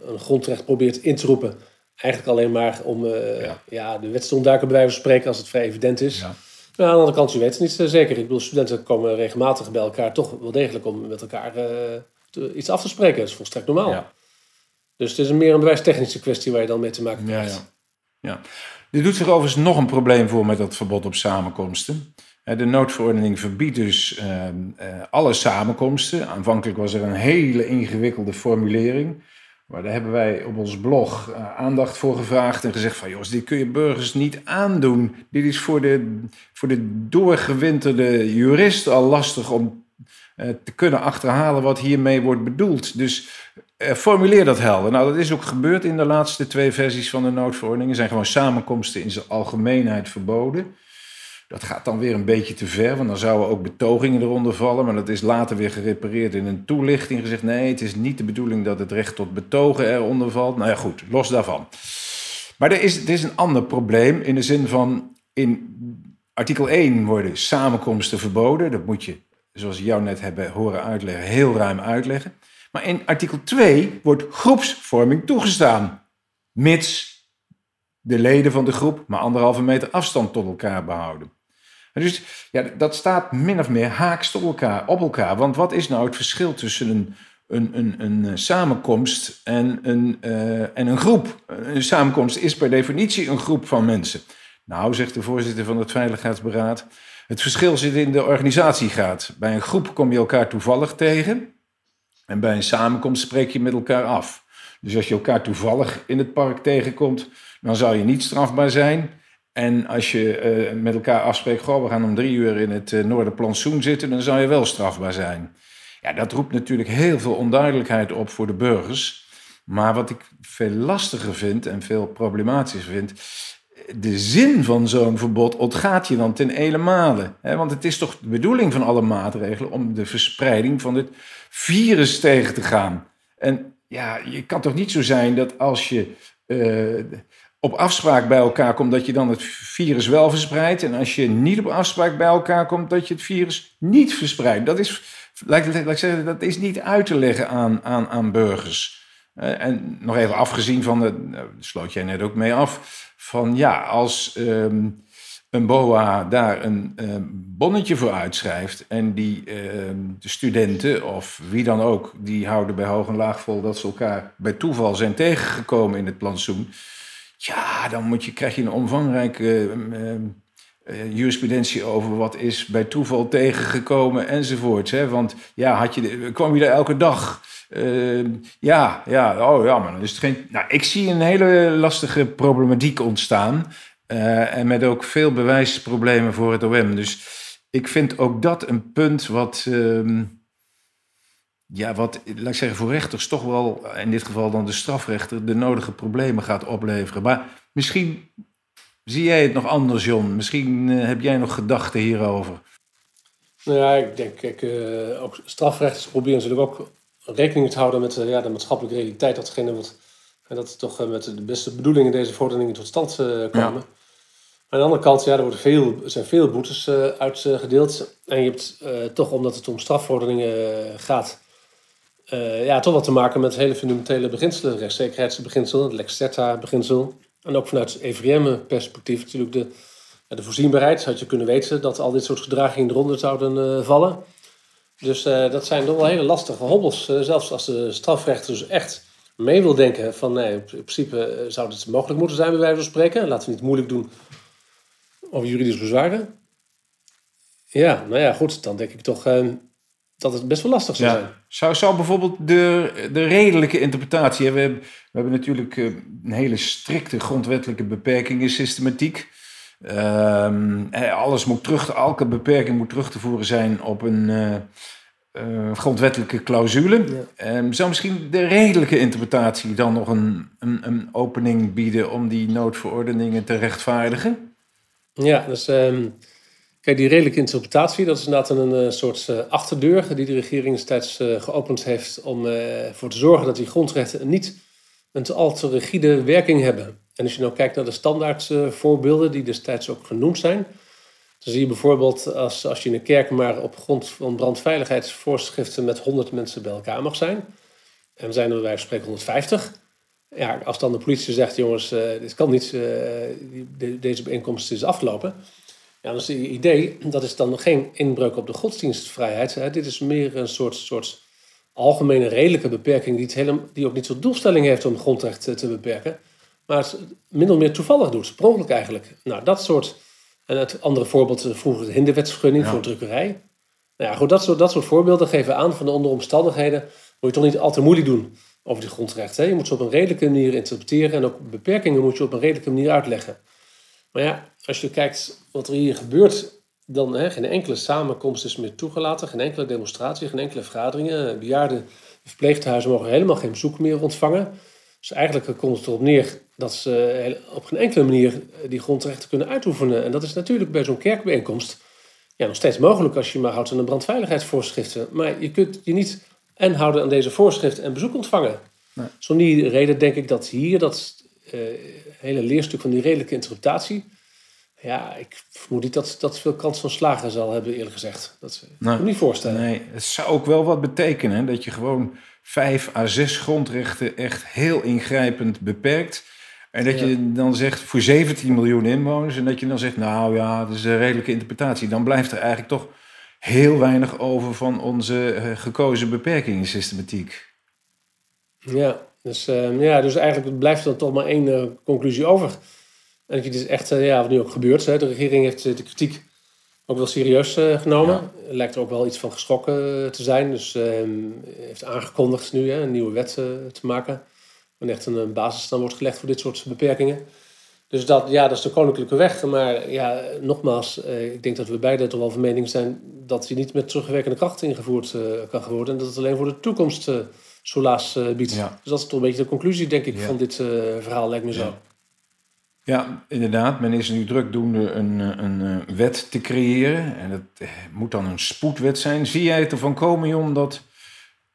Speaker 2: een grondrecht probeert in te roepen eigenlijk alleen maar om uh, ja. ja. de wet te ontduiken, bij wijze van spreken, als het vrij evident is. Ja. Maar aan de andere kant, je weet het niet zeker. Ik bedoel, studenten komen regelmatig bij elkaar toch wel degelijk om met elkaar uh, iets af te spreken. Dat is volstrekt normaal. Ja. Dus het is meer een bewijstechnische kwestie waar je dan mee te maken krijgt.
Speaker 3: Ja, ja. Er doet zich overigens nog een probleem voor met dat verbod op samenkomsten. De noodverordening verbiedt dus ehm, eh, alle samenkomsten. Aanvankelijk was er een hele ingewikkelde formulering. Maar daar hebben wij op ons blog eh, aandacht voor gevraagd en gezegd van... jongens, dit kun je burgers niet aandoen. Dit is voor de, voor de doorgewinterde jurist al lastig om eh, te kunnen achterhalen wat hiermee wordt bedoeld. Dus formuleer dat helder. Nou, dat is ook gebeurd in de laatste twee versies van de noodverordening. Er zijn gewoon samenkomsten in zijn algemeenheid verboden... Dat gaat dan weer een beetje te ver, want dan zouden ook betogingen eronder vallen. Maar dat is later weer gerepareerd in een toelichting. Gezegd: nee, het is niet de bedoeling dat het recht tot betogen eronder valt. Nou ja, goed, los daarvan. Maar er is, er is een ander probleem in de zin van. In artikel 1 worden samenkomsten verboden. Dat moet je, zoals jou net hebben horen uitleggen, heel ruim uitleggen. Maar in artikel 2 wordt groepsvorming toegestaan. Mits de leden van de groep maar anderhalve meter afstand tot elkaar behouden. Dus ja, dat staat min of meer haaks op elkaar, op elkaar. Want wat is nou het verschil tussen een, een, een, een eh, samenkomst en een, uh, en een groep? Een samenkomst is per definitie een groep van mensen. Nou, zegt de voorzitter van het Veiligheidsberaad, het verschil zit in de organisatiegraad. Bij een groep kom je elkaar toevallig tegen en bij een samenkomst spreek je met elkaar af. Dus als je elkaar toevallig in het park tegenkomt, dan zou je niet strafbaar zijn. En als je uh, met elkaar afspreekt, we gaan om drie uur in het uh, Noorderplantsoen zitten, dan zou je wel strafbaar zijn. Ja, dat roept natuurlijk heel veel onduidelijkheid op voor de burgers. Maar wat ik veel lastiger vind en veel problematischer vind, de zin van zo'n verbod ontgaat je dan ten elemale. Want het is toch de bedoeling van alle maatregelen om de verspreiding van het virus tegen te gaan. En ja, je kan toch niet zo zijn dat als je uh, op afspraak bij elkaar komt, dat je dan het virus wel verspreidt. En als je niet op afspraak bij elkaar komt, dat je het virus niet verspreidt. Dat is, laat, ik zeggen, dat is niet uit te leggen aan, aan, aan burgers. Uh, en nog even afgezien van, de, nou, sloot jij net ook mee af, van ja, als um, een BOA daar een um, bonnetje voor uitschrijft en die um, de studenten of wie dan ook, die houden bij hoog en laag vol dat ze elkaar bij toeval zijn tegengekomen in het plantsoen ja, dan moet je, krijg je een omvangrijke uh, jurisprudentie over wat is bij toeval tegengekomen enzovoorts. Hè? Want ja, had je, kwam je er elke dag? Uh, ja, ja, oh ja, maar dan is geen. Nou, ik zie een hele lastige problematiek ontstaan. Uh, en met ook veel bewijsproblemen voor het OM. Dus ik vind ook dat een punt wat. Uh, ja, wat, laat ik zeggen, voor rechters toch wel, in dit geval dan de strafrechter, de nodige problemen gaat opleveren. Maar misschien zie jij het nog anders, John. Misschien uh, heb jij nog gedachten hierover.
Speaker 2: Nou ja, ik denk, kijk, uh, ook strafrechters proberen natuurlijk ook rekening te houden met uh, ja, de maatschappelijke realiteit. Datgene wat, en dat toch met de beste bedoelingen deze verordeningen tot stand komen. Ja. Aan de andere kant, ja, er, worden veel, er zijn veel boetes uitgedeeld. En je hebt toch, omdat het om strafverordeningen gaat, uh, ja, toch wat te maken met hele fundamentele beginselen. Rechtszekerheidsbeginsel, het lex certa beginsel. En ook vanuit EVM-perspectief natuurlijk de, de voorzienbaarheid. Had je kunnen weten dat al dit soort gedragingen eronder zouden uh, vallen. Dus uh, dat zijn toch wel hele lastige hobbels. zelfs als de strafrechter dus echt mee wil denken van nee, in principe zou het mogelijk moeten zijn bij wijze van spreken. Laten we niet moeilijk doen over juridische bezwaren. Ja, nou ja, goed, dan denk ik toch dat het best wel lastig zou zijn.
Speaker 3: Zou, zou bijvoorbeeld de, de redelijke interpretatie... We hebben, we hebben natuurlijk eh, een hele strikte grondwettelijke beperkingen systematiek. Um, alles moet terug, elke beperking moet terug te voeren zijn op een uh, uh, grondwettelijke clausule. Ja. Um, zou misschien de redelijke interpretatie dan nog een, een, een, opening bieden om die noodverordeningen te rechtvaardigen?
Speaker 2: Ja, dus um, Kijk, die redelijke interpretatie, dat is inderdaad een, eh, soort achterdeur die de regering destijds geopend heeft om ervoor te zorgen dat die grondrechten niet een te al te rigide werking hebben. En als je nou kijkt naar de standaardvoorbeelden die destijds ook genoemd zijn, dan zie je bijvoorbeeld als, als je in een kerk maar op grond van brandveiligheidsvoorschriften met 100 mensen bij elkaar mag zijn, en we zijn er bij spreken 150, ja, als dan de politie zegt, jongens, dit kan niet, deze bijeenkomst is afgelopen, ja, dat is het idee, dat is dan geen inbreuk op de godsdienstvrijheid. Hè. Dit is meer een soort, soort algemene redelijke beperking die, het helemaal, die ook niet zo'n doelstelling heeft om grondrecht te beperken. Maar het min of meer toevallig doet, sprongelijk eigenlijk. Nou, dat soort En het andere voorbeeld, vroeger de hinderwetsvergunning voor drukkerij. Nou ja, goed, dat soort, dat soort voorbeelden geven aan van de onder omstandigheden moet je toch niet al te moeilijk doen over die grondrechten. Hè? Je moet ze op een redelijke manier interpreteren en ook beperkingen moet je op een redelijke manier uitleggen. Maar ja, als je kijkt wat er hier gebeurt, dan hè, geen enkele samenkomst is meer toegelaten, geen enkele demonstratie, geen enkele vergaderingen. Bejaarden, verpleeghuizen mogen helemaal geen bezoek meer ontvangen. Dus eigenlijk komt het erop neer dat ze op geen enkele manier die grondrechten kunnen uitoefenen. En dat is natuurlijk bij zo'n kerkbijeenkomst ja, nog steeds mogelijk als je maar houdt aan de brandveiligheidsvoorschriften. Maar je kunt je niet en houden aan deze voorschriften en bezoek ontvangen. Nee. Zo die reden denk ik dat hier dat uh, hele leerstuk van die redelijke interpretatie. Ja, ik vermoed niet dat dat veel kans van slagen zal hebben, eerlijk gezegd. Dat kan ik me niet voorstellen.
Speaker 3: Nee, het zou ook wel wat betekenen dat je gewoon vijf à zes grondrechten echt heel ingrijpend beperkt. En dat je dan zegt voor 17 miljoen inwoners en dat je dan zegt, nou ja, dat is een redelijke interpretatie. Dan blijft er eigenlijk toch heel weinig over van onze uh, gekozen beperkingssystematiek.
Speaker 2: Ja, dus, uh, ja, dus eigenlijk blijft er toch maar één uh, conclusie over. En het is echt, ja, wat nu ook gebeurt. Hè. De regering heeft de kritiek ook wel serieus genomen. Ja. Lijkt er ook wel iets van geschrokken te zijn. Dus ehm, heeft aangekondigd nu hè, een nieuwe wet te maken. En echt een, basis dan wordt gelegd voor dit soort beperkingen. Dus dat, ja, dat is de koninklijke weg. Maar ja, nogmaals, eh, ik denk dat we beide toch wel van mening zijn dat die niet met terugwerkende kracht ingevoerd kan worden. En dat het alleen voor de toekomst soelaas biedt. Dus dat is toch een beetje de conclusie, denk ik, van dit verhaal, lijkt me zo.
Speaker 3: Ja. inderdaad. Men is nu druk doende een, een wet te creëren. En dat moet dan een spoedwet zijn. Zie jij het ervan komen, Jon, dat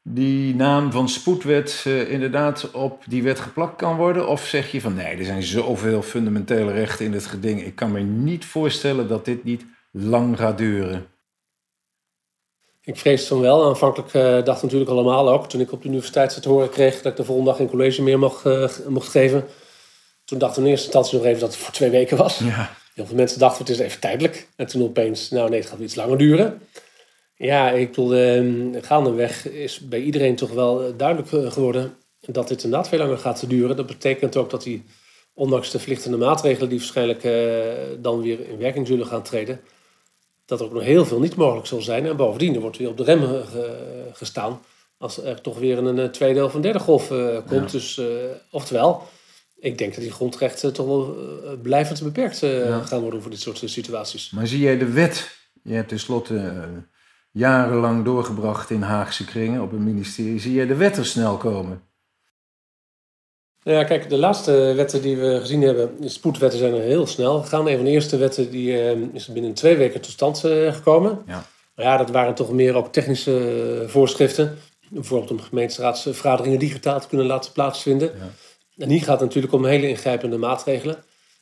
Speaker 3: die naam van spoedwet inderdaad op die wet geplakt kan worden? Of zeg je van nee, er zijn zoveel fundamentele rechten in dit geding. Ik kan me niet voorstellen dat dit niet lang gaat duren.
Speaker 2: Ik vrees van wel. Aanvankelijk uh, dacht natuurlijk allemaal ook, toen ik op de universiteit het horen kreeg dat ik de volgende dag geen college meer mocht, mocht geven. Toen dacht ik in eerste instantie nog even dat het voor twee weken was. Ja. Heel veel mensen dachten het is even tijdelijk. En toen opeens, nou nee, het gaat iets langer duren. Ja, ik bedoel, uh, gaandeweg is bij iedereen toch wel eh, duidelijk eh, geworden dat dit inderdaad veel langer gaat duren. Dat betekent ook dat die, ondanks de verlichtende maatregelen die waarschijnlijk uh, dan weer in werking zullen gaan treden, dat er ook nog heel veel niet mogelijk zal zijn. En bovendien, er wordt weer op de rem gestaan als er toch weer een tweede of een derde golf komt. Dus, oftewel, ik denk dat die grondrechten toch wel blijvend beperkt gaan worden voor dit soort situaties.
Speaker 3: Maar zie jij de wet? Je hebt tenslotte jarenlang doorgebracht in Haagse kringen op een ministerie. Zie je de wetten snel komen?
Speaker 2: Ja, kijk, de laatste wetten die we gezien hebben, de spoedwetten, zijn er heel snel gegaan. Een van de eerste wetten die, is binnen twee weken tot stand gekomen. Ja. Maar ja, dat waren toch meer ook technische voorschriften. Bijvoorbeeld om gemeenteraadsvergaderingen digitaal te kunnen laten plaatsvinden. Ja. En hier gaat het natuurlijk om hele ingrijpende maatregelen.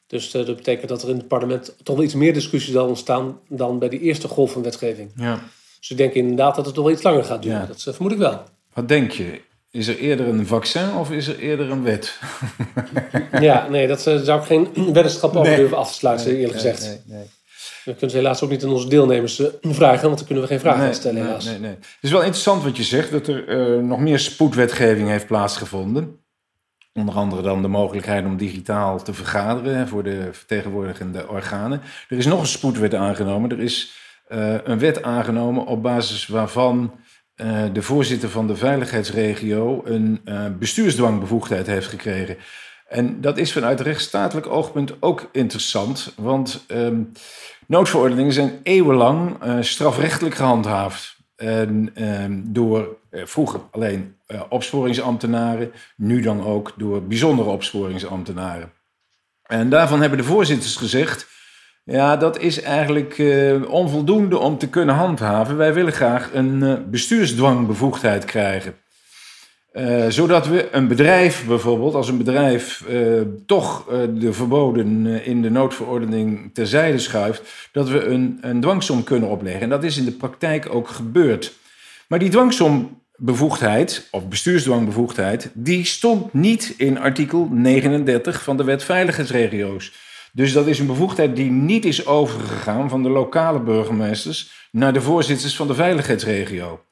Speaker 2: Dus dat betekent dat er in het parlement toch wel iets meer discussie zal ontstaan dan bij die eerste golf van wetgeving. Ja. Dus ik denk inderdaad dat het toch wel iets langer gaat duren. Dat vermoed ik wel.
Speaker 3: Wat denk je? Is er eerder een vaccin of is er eerder een wet?
Speaker 2: ja, nee, dat eh, zou ik geen weddenschap over durven af te sluiten, eerlijk gezegd. Nee, nee, We kunnen helaas ook niet aan onze deelnemers uh, vragen, want dan kunnen we geen vragen stellen, helaas. Nee, nee,
Speaker 3: Het is wel interessant wat je zegt, dat er nog meer spoedwetgeving heeft plaatsgevonden. Onder andere dan de mogelijkheid om digitaal te vergaderen voor de vertegenwoordigende organen. Er is nog een spoedwet aangenomen. Er is uh, een wet aangenomen op basis waarvan uh, de voorzitter van de veiligheidsregio een uh, bestuursdwangbevoegdheid heeft gekregen. En dat is vanuit rechtsstatelijk oogpunt ook interessant, want um, noodverordeningen zijn eeuwenlang strafrechtelijk gehandhaafd. En, um, door vroeger alleen opsporingsambtenaren, nu dan ook door bijzondere opsporingsambtenaren. En daarvan hebben de voorzitters gezegd ja, dat is eigenlijk uh, onvoldoende om te kunnen handhaven. Wij willen graag een bestuursdwangbevoegdheid krijgen. Zodat we een bedrijf bijvoorbeeld, als een bedrijf toch de verboden in de noodverordening terzijde schuift, dat we een, een dwangsom kunnen opleggen. En dat is in de praktijk ook gebeurd. Maar die dwangsom-bevoegdheid, of bestuursdwangbevoegdheid, die stond niet in artikel 39 van de wet veiligheidsregio's. Dus dat is een bevoegdheid die niet is overgegaan van de lokale burgemeesters naar de voorzitters van de veiligheidsregio.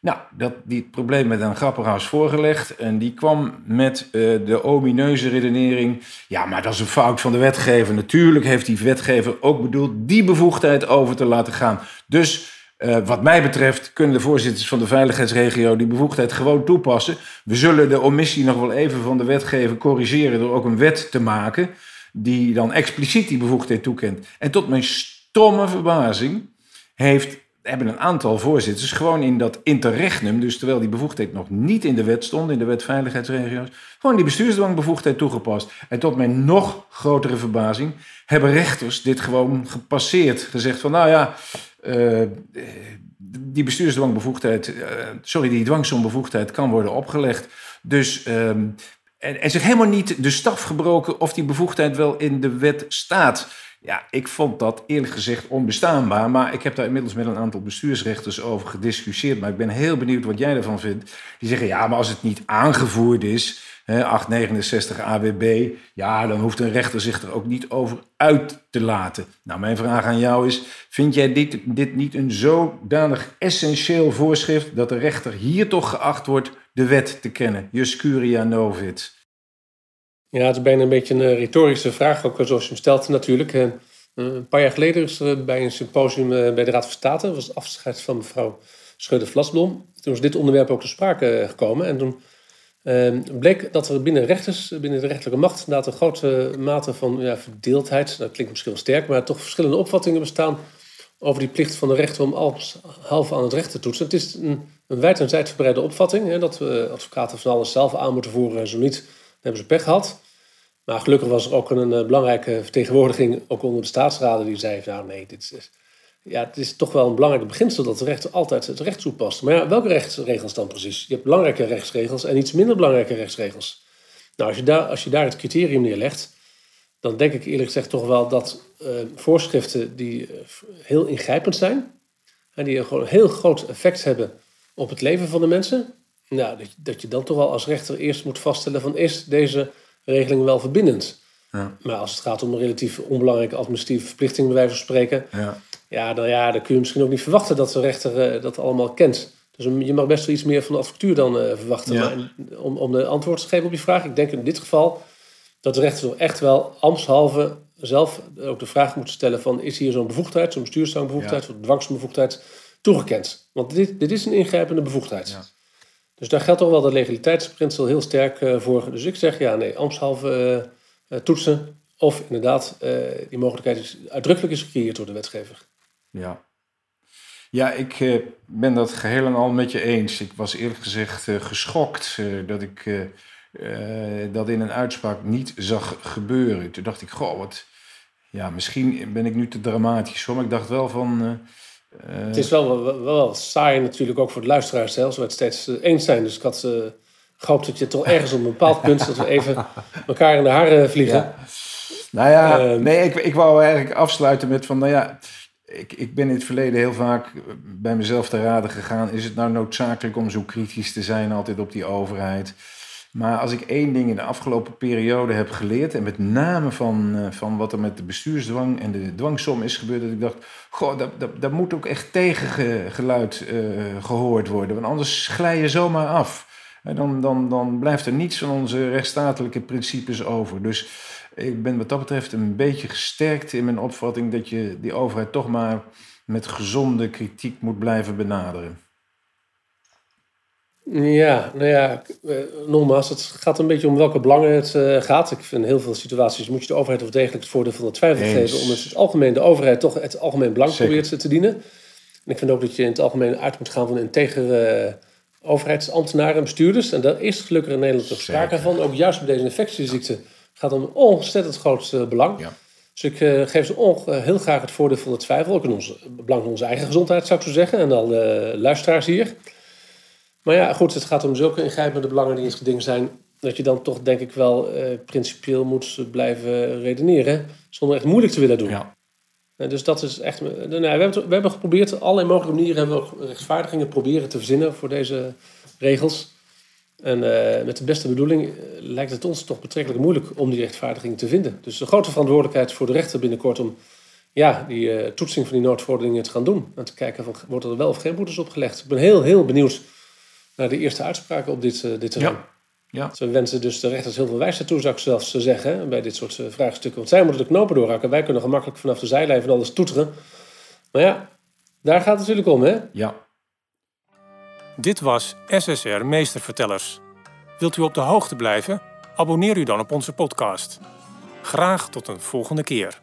Speaker 3: Nou, dat, die probleem met een Grapperhaus voorgelegd. En die kwam met uh, de omineuze redenering. Ja, maar dat is een fout van de wetgever. Natuurlijk heeft die wetgever ook bedoeld die bevoegdheid over te laten gaan. Dus uh, wat mij betreft kunnen de voorzitters van de veiligheidsregio die bevoegdheid gewoon toepassen. We zullen de omissie nog wel even van de wetgever corrigeren door ook een wet te maken. Die dan expliciet die bevoegdheid toekent. En tot mijn stomme verbazing heeft hebben een aantal voorzitters gewoon in dat interregnum, dus terwijl die bevoegdheid nog niet in de wet stond, in de wet veiligheidsregio's, gewoon die bestuursdwangbevoegdheid toegepast. En tot mijn nog grotere verbazing hebben rechters dit gewoon gepasseerd. Gezegd van, nou ja, uh, die bestuursdwangbevoegdheid, uh, sorry, die dwangsombevoegdheid kan worden opgelegd. Dus, uh, en, en zich helemaal niet de staf gebroken of die bevoegdheid wel in de wet staat. Ja, ik vond dat eerlijk gezegd onbestaanbaar. Maar ik heb daar inmiddels met een aantal bestuursrechters over gediscussieerd. Maar ik ben heel benieuwd wat jij ervan vindt. Die zeggen, ja, maar als het niet aangevoerd is, hè, 869 AWB... ja, dan hoeft een rechter zich er ook niet over uit te laten. Nou, mijn vraag aan jou is, vind jij dit, dit niet een zodanig essentieel voorschrift... dat de rechter hier toch geacht wordt de wet te kennen? Jus curia novit.
Speaker 2: Ja, het is bijna een beetje een eh, retorische vraag, ook zoals je hem stelt natuurlijk. Eh, een paar jaar geleden is er bij een symposium eh, bij de Raad van State, dat was het afscheid van mevrouw Schudde-Vlasblom. Toen is dit onderwerp ook te sprake gekomen. En toen bleek dat er binnen rechters, binnen de rechterlijke macht, inderdaad een grote mate van ja, verdeeldheid, dat klinkt misschien wel sterk, maar toch verschillende opvattingen bestaan over die plicht van de rechter om alles half aan het recht te toetsen. Het is een, een wijd en zijd verbreide opvatting, hè, dat we advocaten van alles zelf aan moeten voeren en zo niet hebben ze pech gehad. Maar gelukkig was er ook een, eh, belangrijke vertegenwoordiging, ook onder de staatsraden, die zei: Nou, nee, dit is, ja, het is toch wel een belangrijk beginsel dat de rechter altijd het recht toepast. Maar ja, welke rechtsregels dan precies? Je hebt belangrijke rechtsregels en iets minder belangrijke rechtsregels. Nou, als je daar, als je daar het criterium neerlegt, dan denk ik eerlijk gezegd toch wel dat uh, voorschriften die uh, heel ingrijpend zijn, en die gewoon een heel groot effect hebben op het leven van de mensen, nou, dat, dat je dan toch wel als rechter eerst moet vaststellen van is deze regeling wel verbindend. Ja. Maar als het gaat om een relatief onbelangrijke administratieve verplichting, bij wijze van spreken, ja. Ja, dan, ja, dan kun je misschien ook niet verwachten dat de rechter uh, dat allemaal kent. Dus je mag best wel iets meer van de advocatuur dan uh, verwachten. Ja. Maar om, om de antwoord te geven op je vraag, ik denk in dit geval dat de rechter toch echt wel ambtshalve zelf ook de vraag moet stellen van is hier zo'n bevoegdheid, zo'n bestuursdwangbevoegdheid of dwangsbevoegdheid toegekend? Want dit, dit is een ingrijpende bevoegdheid. Dus daar geldt toch wel de legaliteitsprincipe heel sterk uh, voor. Dus ik zeg ja, nee, ambtshalve uh, toetsen. Of inderdaad, die mogelijkheid is uitdrukkelijk is gecreëerd door de wetgever.
Speaker 3: Ja. Ja, ik ben dat geheel en al met je eens. Ik was eerlijk gezegd geschokt dat ik dat in een uitspraak niet zag gebeuren. Toen dacht ik, goh, wat... Ja, misschien ben ik nu te dramatisch hoor, maar ik dacht wel van
Speaker 2: het is wel, wel, wel, saai natuurlijk ook voor de luisteraars zelfs, we het steeds eh, eens zijn. Dus ik had uh, gehoopt dat je toch ergens op een bepaald punt, dat we even elkaar in de haren vliegen.
Speaker 3: Nou ja, ehm, nee, ik, ik wou eigenlijk afsluiten met van, nou ja, ik, ik ben in het verleden heel vaak bij mezelf te raden gegaan. Is het nou noodzakelijk om zo kritisch te zijn altijd op die overheid? Maar als ik één ding in de afgelopen periode heb geleerd, en met name van, uh, van wat er met de bestuursdwang en de dwangsom is gebeurd, dat ik dacht, goh, dat, dat, dat moet ook echt tegengeluid uh, gehoord worden, want anders glij je zomaar af. En dan, dan, dan blijft er niets van onze rechtsstatelijke principes over. Dus ik ben wat dat betreft een beetje gesterkt in mijn opvatting dat je die overheid toch maar met gezonde kritiek moet blijven benaderen.
Speaker 2: Ja, nou ja, eh, nogmaals, het gaat een beetje om welke belangen het uh, gaat. Ik vind in heel veel situaties moet je de overheid of degelijk het voordeel van de twijfel geven, omdat het algemeen de overheid toch het algemeen belang probeert te dienen. En ik vind ook dat je in het algemeen uit moet gaan van integere uh, overheidsambtenaren en bestuurders. En daar is gelukkig in Nederland toch sprake van. Ook juist bij deze infectieziekte gaat om ontzettend groot belang. Ja. Dus ik geef ze heel graag het voordeel van de twijfel, ook in ons belang van onze eigen gezondheid zou ik zo zeggen, en de luisteraars hier. Maar ja, goed, het gaat om zulke ingrijpende belangen die in het geding zijn, dat je dan toch denk ik wel uh, principieel moet blijven redeneren, zonder echt moeilijk te willen doen. Ja. En dus dat is echt. Nou, we, hebben, we hebben geprobeerd, allerlei mogelijke manieren hebben we rechtvaardigingen proberen te verzinnen voor deze regels. En uh, met de beste bedoeling uh, lijkt het ons toch betrekkelijk moeilijk om die rechtvaardiging te vinden. Dus de grote verantwoordelijkheid voor de rechter binnenkort om ja, die eh, toetsing van die noodverordeningen te gaan doen. En te kijken, van, wordt er wel of geen boetes opgelegd. Ik ben heel, heel benieuwd naar de eerste uitspraken op dit, dit terrein.
Speaker 3: Ja. Ja.
Speaker 2: we wensen dus de rechters heel veel wijsheid toe, zou ik zelfs zeggen, bij dit soort vraagstukken. Want zij moeten de knopen doorhakken. Wij kunnen gemakkelijk vanaf de zijlijn van alles toeteren. Maar ja, daar gaat het natuurlijk om, hè?
Speaker 3: Ja.
Speaker 1: Dit was SSR Meestervertellers. Wilt u op de hoogte blijven? Abonneer u dan op onze podcast. Graag tot een volgende keer.